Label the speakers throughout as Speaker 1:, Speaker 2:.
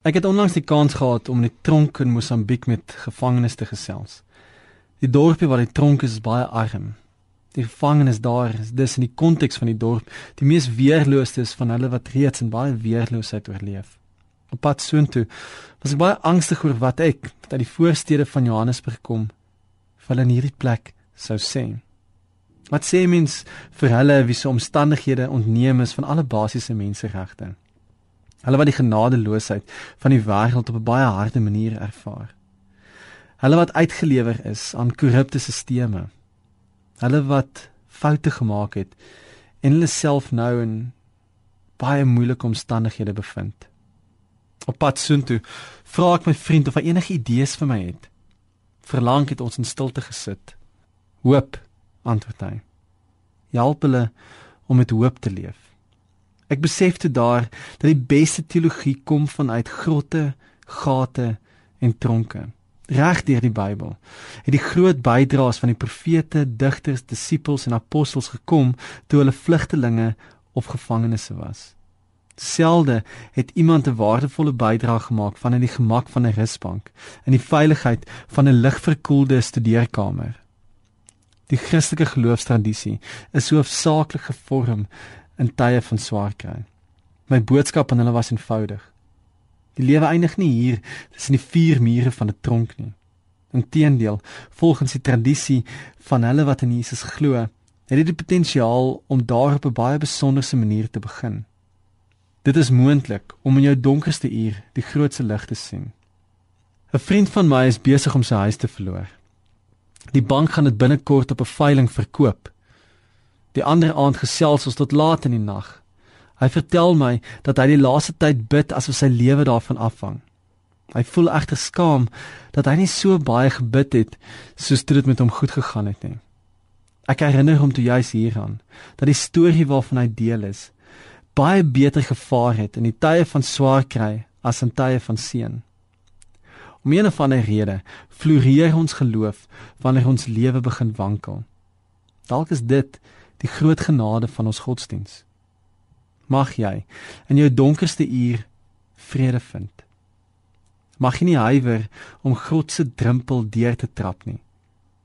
Speaker 1: Ek het onlangs die kans gehad om in die tronk in Mosambiek met gevangenes te gesels. Die dorpie waar die tronk is, is baie arm. Die gevangenes daar is dis in die konteks van die dorp die mees weerloostes van hulle wat reeds in baie weerloosheid oorleef. Op pad soontoe was ek baie angstig oor wat ek uit die voorstede van Johannesburg kom vir hulle in hierdie plek sou sê. Wat sê mens vir hulle wie se omstandighede ontneem is van alle basiese menseregte? Hulle wat die genadeloosheid van die wêreld op 'n baie harde manier ervaar. Hulle wat uitgelewer is aan korrupte stelsels. Hulle wat foute gemaak het en hulle self nou in baie moeilike omstandighede bevind. Op pad soontoe vra ek my vriend of hy enige idees vir my het. Verlang het ons in stilte gesit. Hoop, antwoord hy. Help hulle om met hoop te leef. Ek besef toe daar dat die beste teologie kom vanuit grotte, gate en tronke. Reg deur die Bybel het die groot bydraes van die profete, digters, disippels en apostels gekom toe hulle vlugtelinge of gevangenes was. Selde het iemand 'n waardevolle bydrae gemaak van in die gemak van 'n rusbank in die veiligheid van 'n ligverkoelde studeerkamer. Die Christelike geloofstradisie is hoofsaaklik gevorm in tye van swaar kry. My boodskap aan hulle was eenvoudig. Die lewe eindig nie hier tussen die vier mure van 'n tronk nie. Inteendeel, volgens die tradisie van hulle wat in Jesus glo, het dit die potensiaal om daar op 'n baie besonderse manier te begin. Dit is moontlik om in jou donkerste uur die grootste lig te sien. 'n Vriend van my is besig om sy huis te verloor. Die bank gaan dit binnekort op 'n veiling verkoop Die ander aand gesels ons tot laat in die nag. Hy vertel my dat hy die laaste tyd bid asof sy lewe daarvan afhang. Hy voel egter skaam dat hy nie so baie gebid het soos dit met hom goed gegaan het nie. Ek herinner hom toe juis hieraan dat die storie waarvan hy deel is baie beter gevaar het in die tye van swaar kry as in tye van seën. Om een of ander rede floreer ons geloof wanneer ons lewe begin wankel. Dalk is dit die groot genade van ons godsdiens. Mag jy in jou donkerste uur vrede vind. Mag jy nie huiwer om God se drempel deur te trap nie.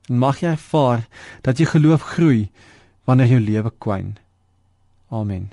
Speaker 1: En mag jy ervaar dat jou geloof groei wanneer jou lewe kwyn. Amen.